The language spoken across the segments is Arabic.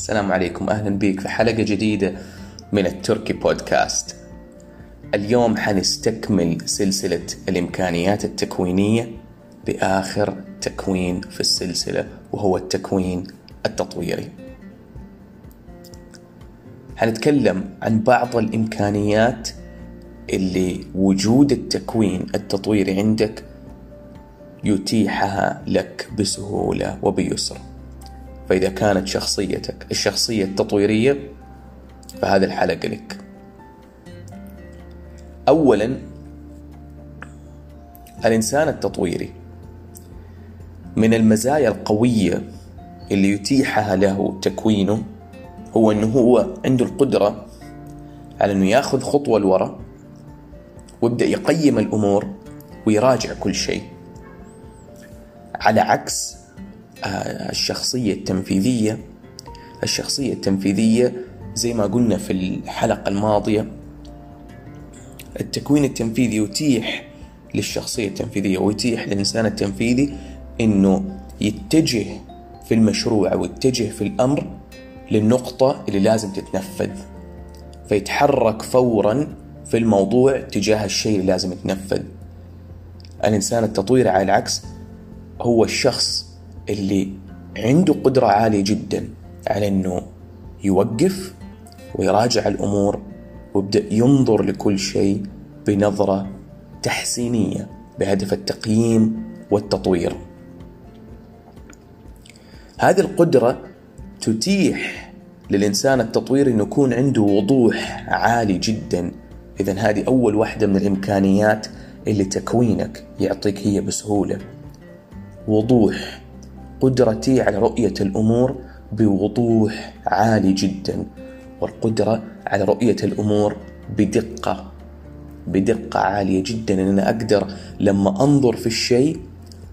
السلام عليكم. أهلا بك في حلقة جديدة من التركي بودكاست. اليوم حنستكمل سلسلة الإمكانيات التكوينية بآخر تكوين في السلسلة وهو التكوين التطويري. حنتكلم عن بعض الإمكانيات اللي وجود التكوين التطويري عندك يتيحها لك بسهولة وبيسر. فإذا كانت شخصيتك الشخصية التطويرية فهذه الحلقة لك. أولا الإنسان التطويري من المزايا القوية اللي يتيحها له تكوينه هو أنه هو عنده القدرة على أنه ياخذ خطوة لورا ويبدأ يقيم الأمور ويراجع كل شيء على عكس الشخصية التنفيذية. الشخصية التنفيذية زي ما قلنا في الحلقة الماضية التكوين التنفيذي يتيح للشخصية التنفيذية ويتيح للإنسان التنفيذي إنه يتجه في المشروع أو يتجه في الأمر للنقطة اللي لازم تتنفذ. فيتحرك فورا في الموضوع تجاه الشيء اللي لازم يتنفذ. الإنسان التطويري على العكس هو الشخص اللي عنده قدرة عالية جدا على إنه يوقف ويراجع الأمور ويبدأ ينظر لكل شيء بنظرة تحسينية بهدف التقييم والتطوير. هذه القدرة تتيح للإنسان التطوير أنه يكون عنده وضوح عالي جدا إذا هذه أول واحدة من الإمكانيات اللي تكوينك يعطيك هي بسهولة وضوح قدرتي على رؤية الأمور بوضوح عالي جدا والقدرة على رؤية الأمور بدقة بدقة عالية جدا. أن أنا أقدر لما أنظر في الشيء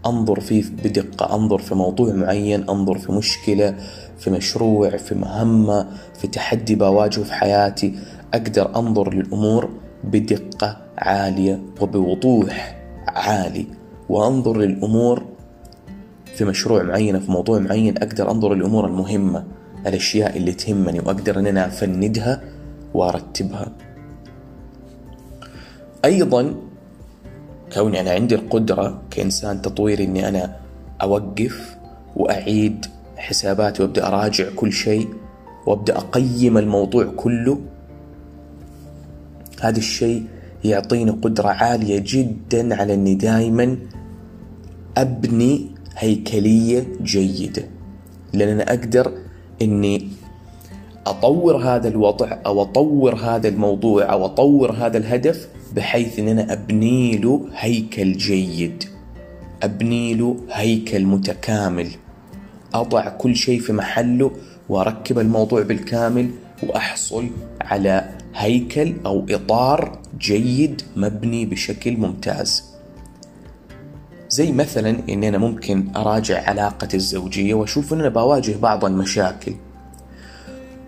أنظر فيه بدقة أنظر في موضوع معين أنظر في مشكلة في مشروع في مهمة في تحدي بواجهه في حياتي أقدر أنظر للأمور بدقة عالية وبوضوح عالي. وأنظر للأمور في مشروع معين في موضوع معين أقدر أنظر الأمور المهمة الأشياء اللي تهمني وأقدر أن أنا أفندها وأرتبها. أيضا كوني أنا عندي القدرة كإنسان تطويري أني أنا أوقف وأعيد حساباتي وأبدأ أراجع كل شيء وأبدأ أقيم الموضوع كله هذا الشيء يعطيني قدرة عالية جدا على أني دائما أبني هيكلية جيدة. لأن أنا أقدر أني أطور هذا الوضع أو أطور هذا الموضوع أو أطور هذا الهدف بحيث أن أنا أبني له هيكل جيد. أبني له هيكل متكامل. أضع كل شيء في محله وأركب الموضوع بالكامل وأحصل على هيكل أو إطار جيد مبني بشكل ممتاز. زي مثلا اني أنا ممكن أراجع علاقتي الزوجية وأشوف ان أنا بواجه بعض المشاكل.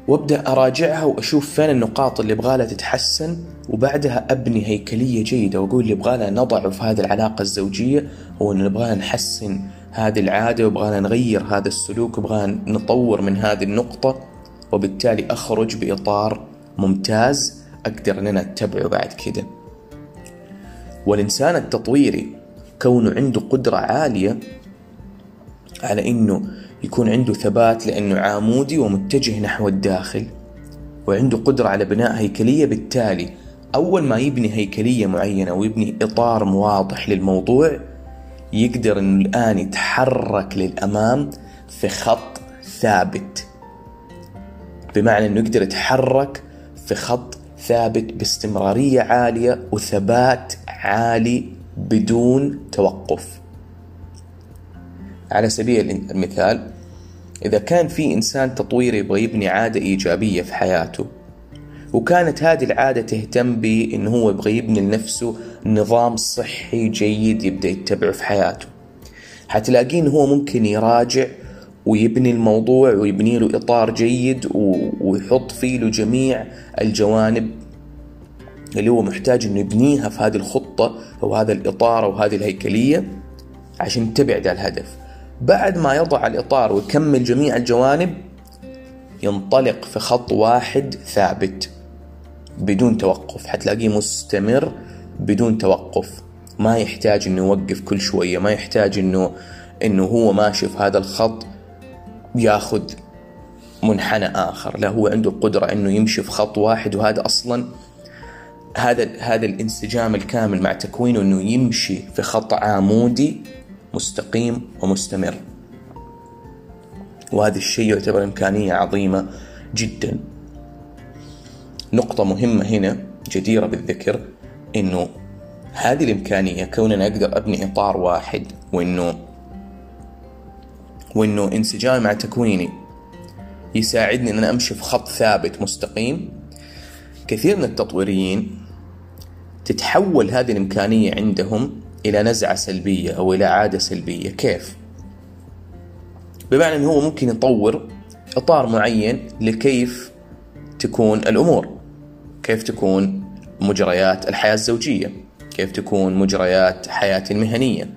وأبدأ أراجعها وأشوف فين النقاط اللي ابغالها تتحسن وبعدها أبني هيكلية جيدة وأقول اللي نضعه في هذه العلاقة الزوجية هو إن نبغانا نحسن هذه العادة ويبغانا نغير هذا السلوك ويبغانا نطور من هذه النقطة وبالتالي أخرج بإطار ممتاز أقدر ان أنا اتبعه بعد كده. والإنسان التطويري كونه عنده قدرة عالية على إنه يكون عنده ثبات لأنه عامودي ومتجه نحو الداخل وعنده قدرة على بناء هيكلية بالتالي أول ما يبني هيكلية معينة ويبني إطار واضح للموضوع يقدر إنه الآن يتحرك للأمام في خط ثابت. بمعنى إنه يقدر يتحرك في خط ثابت باستمرارية عالية وثبات عالي بدون توقف. على سبيل المثال إذا كان في إنسان تطويري يبغى يبني عادة إيجابية في حياته وكانت هذه العادة تهتم بأنه هو يبغى يبني لنفسه نظام صحي جيد يبدأ يتبعه في حياته. حتلاقيه هو ممكن يراجع ويبني الموضوع ويبني له إطار جيد ويحط فيه له جميع الجوانب اللي هو محتاج إنه يبنيها في هذه الخطة أو هذا الإطار أو هذه الهيكلية عشان تبعد الهدف. بعد ما يضع الإطار ويكمل جميع الجوانب ينطلق في خط واحد ثابت بدون توقف. حتلاقيه مستمر بدون توقف. ما يحتاج إنه يوقف كل شوية ما يحتاج إنه إنه هو ماشي في هذا الخط ياخذ منحنى آخر. لا هو عنده القدره إنه يمشي في خط واحد وهذا أصلا هذا هذا الانسجام الكامل مع تكوينه إنه يمشي في خط عمودي مستقيم ومستمر. وهذا الشيء يعتبر إمكانية عظيمة جدا. نقطة مهمة هنا جديرة بالذكر إنه هذه الإمكانية كون أنا أقدر أبني إطار واحد وإنه وإنه انسجامي مع تكويني يساعدني إن أنا أمشي في خط ثابت مستقيم. كثير من التطويريين تتحول هذه الإمكانية عندهم إلى نزعة سلبية أو إلى عادة سلبية. كيف؟ بمعنى إنه هو ممكن يطور إطار معين لكيف تكون الأمور. كيف تكون مجريات الحياة الزوجية. كيف تكون مجريات حياتي المهنيه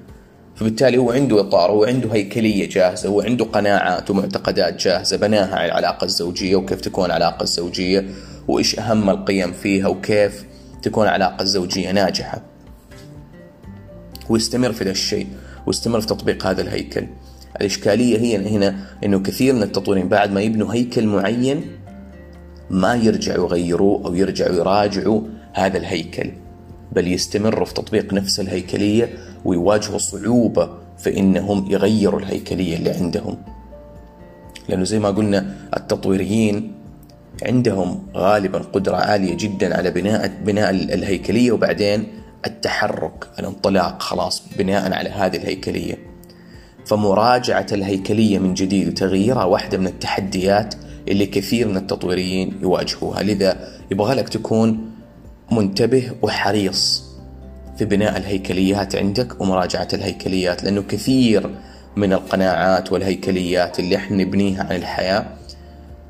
فبالتالي هو عنده إطار هو عنده هيكلية جاهزة هو عنده قناعات ومعتقدات جاهزة بناها على العلاقة الزوجية وكيف تكون العلاقة الزوجية وإيش أهم القيم فيها وكيف تكون العلاقه الزوجيه ناجحة. ويستمر في ذا الشيء ويستمر في تطبيق هذا الهيكل. الإشكالية هي هنا أنه كثير من التطويرين بعد ما يبنوا هيكل معين ما يرجعوا يغيروه أو يرجعوا يراجعوا هذا الهيكل بل يستمروا في تطبيق نفس الهيكلية ويواجهوا صعوبة في إنهم يغيروا الهيكلية اللي عندهم. لأنه زي ما قلنا التطويريين عندهم غالبا قدرة عالية جدا على بناء بناء الهيكلية وبعدين التحرك الانطلاق خلاص بناء على هذه الهيكلية. فمراجعة الهيكلية من جديد وتغييرها واحدة من التحديات اللي كثير من التطويريين يواجهوها. لذا يبغى لك تكون منتبه وحريص في بناء الهيكليات عندك ومراجعة الهيكليات لأنه كثير من القناعات والهيكليات اللي إحنا نبنيها عن الحياة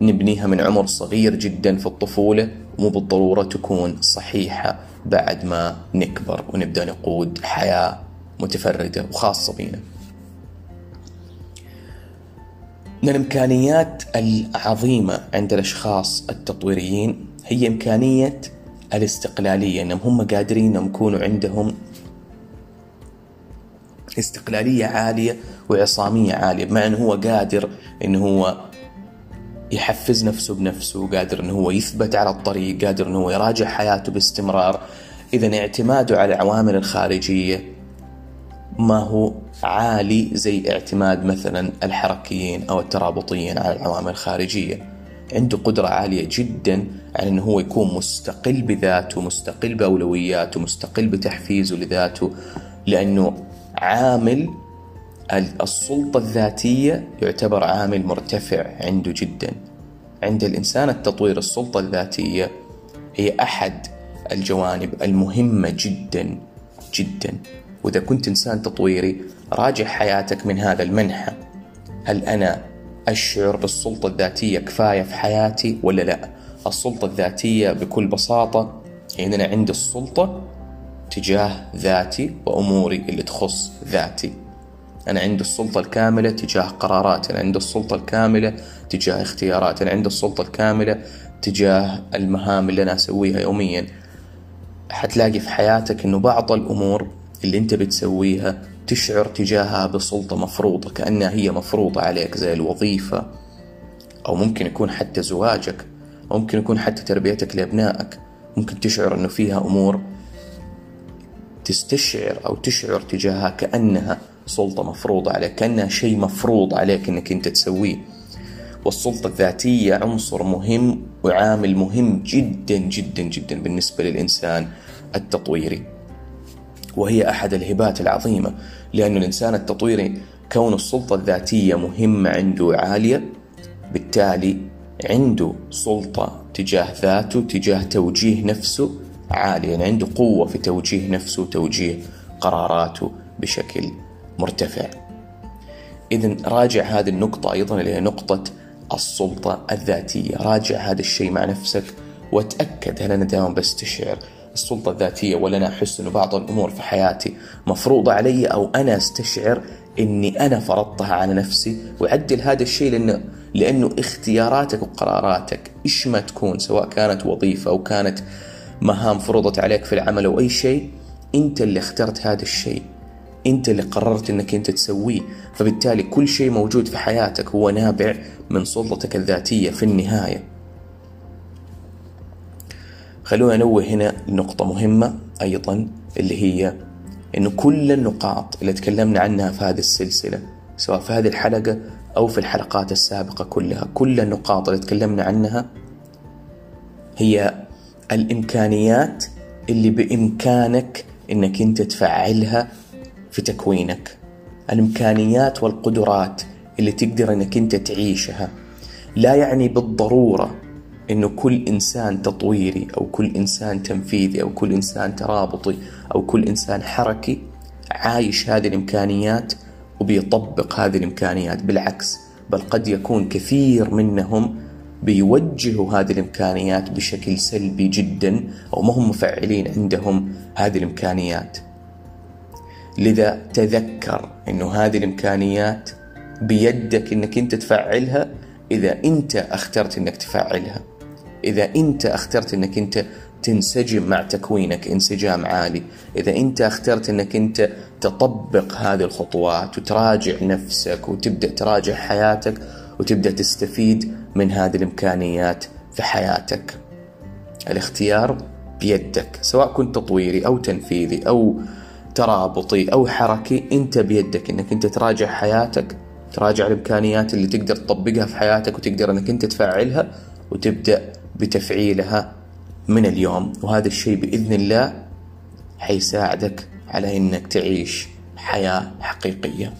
نبنيها من عمر صغير جدا في الطفولة مو بالضرورة تكون صحيحة بعد ما نكبر ونبدأ نقود حياة متفردة وخاصة بينا. من الإمكانيات العظيمة عند الأشخاص التطويريين هي إمكانية الاستقلالية أنهم هم قادرين أنهم يكونوا عندهم استقلالية عالية وعصامية عالية بمعنى أنه هو قادر أنه هو يحفز نفسه بنفسه قادر أنه هو يثبت على الطريق قادر أنه هو يراجع حياته باستمرار. إذا اعتماده على العوامل الخارجية ما هو عالي زي اعتماد مثلا الحركيين أو الترابطيين على العوامل الخارجية. عنده قدرة عالية جدا على أنه هو يكون مستقل بذاته مستقل بأولوياته مستقل بتحفيزه لذاته لأنه عامل السلطة الذاتية يعتبر عامل مرتفع عنده جدا. عند الإنسان التطوير السلطة الذاتية هي أحد الجوانب المهمة جدا جدا. وإذا كنت إنسان تطويري راجع حياتك من هذا المنحى. هل أنا أشعر بالسلطة الذاتية كفاية في حياتي ولا لا؟ السلطة الذاتية بكل بساطة يعني أنا عندي السلطة تجاه ذاتي وأموري اللي تخص ذاتي. أنا عندي السلطة الكاملة تجاه قراراتي أنا عندي السلطة الكاملة تجاه اختياراتي أنا عندي السلطة الكاملة تجاه المهام اللي أنا أسويها يوميا. حتلاقي في حياتك أنه بعض الأمور اللي أنت بتسويها تشعر تجاهها بسلطة مفروضة كأنها هي مفروضة عليك زي الوظيفة أو ممكن يكون حتى زواجك أو ممكن يكون حتى تربيتك لأبنائك. ممكن تشعر أنه فيها أمور تستشعر أو تشعر تجاهها كأنها سلطة مفروضة عليك كأنها شيء مفروض عليك أنك أنت تسويه. والسلطة الذاتية عنصر مهم وعامل مهم جدا جدا جدا بالنسبة للإنسان التطويري. وهي أحد الهبات العظيمة لأن الإنسان التطويري كون السلطة الذاتية مهمة عنده عالية بالتالي عنده سلطة تجاه ذاته تجاه توجيه نفسه عالية يعني عنده قوة في توجيه نفسه وتوجيه قراراته بشكل مرتفع. إذا راجع هذه النقطة أيضا اللي هي نقطة السلطة الذاتية. راجع هذا الشيء مع نفسك وتأكد هل أنا دائما بستشعر السلطة الذاتية ولا أنا أحس أنه بعض الأمور في حياتي مفروضة علي أو أنا أستشعر أني أنا فرضتها على نفسي وعدل هذا الشيء لأنه لأنه اختياراتك وقراراتك إيش ما تكون سواء كانت وظيفة أو كانت مهام فرضت عليك في العمل أو أي شيء أنت اللي اخترت هذا الشيء. أنت اللي قررت أنك أنت تسويه. فبالتالي كل شيء موجود في حياتك هو نابع من سلطتك الذاتية في النهاية. خلونا ننوه هنا نقطة مهمة أيضا اللي هي أنه كل النقاط اللي تكلمنا عنها في هذه السلسلة سواء في هذه الحلقة أو في الحلقات السابقة كلها كل النقاط اللي تكلمنا عنها هي الإمكانيات اللي بإمكانك أنك أنت تفعلها في تكوينك الإمكانيات والقدرات اللي تقدر أنك أنت تعيشها. لا يعني بالضرورة إنه كل إنسان تطويري أو كل إنسان تنفيذي أو كل إنسان ترابطي أو كل إنسان حركي عايش هذه الإمكانيات وبيطبق هذه الإمكانيات. بالعكس بل قد يكون كثير منهم بيوجهوا هذه الإمكانيات بشكل سلبي جدا أو ما هم مفعلين عندهم هذه الإمكانيات. لذا تذكر إنه هذه الإمكانيات بيدك إنك أنت تفعلها إذا أنت أخترت إنك تفعلها. إذا أنت أخترت إنك أنت تنسجم مع تكوينك انسجام عالي. إذا أنت أخترت إنك أنت تطبق هذه الخطوات وتراجع نفسك وتبدأ تراجع حياتك وتبدأ تستفيد من هذه الإمكانيات في حياتك. الاختيار بيدك سواء كنت تطويري أو تنفيذي أو ترابطي أو حركي أنت بيدك أنك أنت تراجع حياتك تراجع الإمكانيات اللي تقدر تطبقها في حياتك وتقدر أنك أنت تفعلها وتبدأ بتفعيلها من اليوم. وهذا الشيء بإذن الله حيساعدك على أنك تعيش حياة حقيقية.